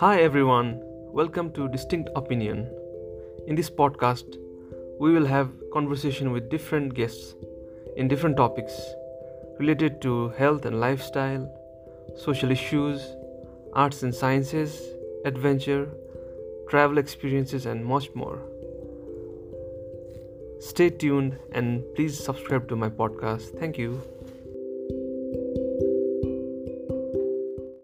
Hi everyone, welcome to Distinct Opinion. In this podcast, we will have conversation with different guests in different topics related to health and lifestyle, social issues, arts and sciences, adventure, travel experiences and much more. Stay tuned and please subscribe to my podcast. Thank you.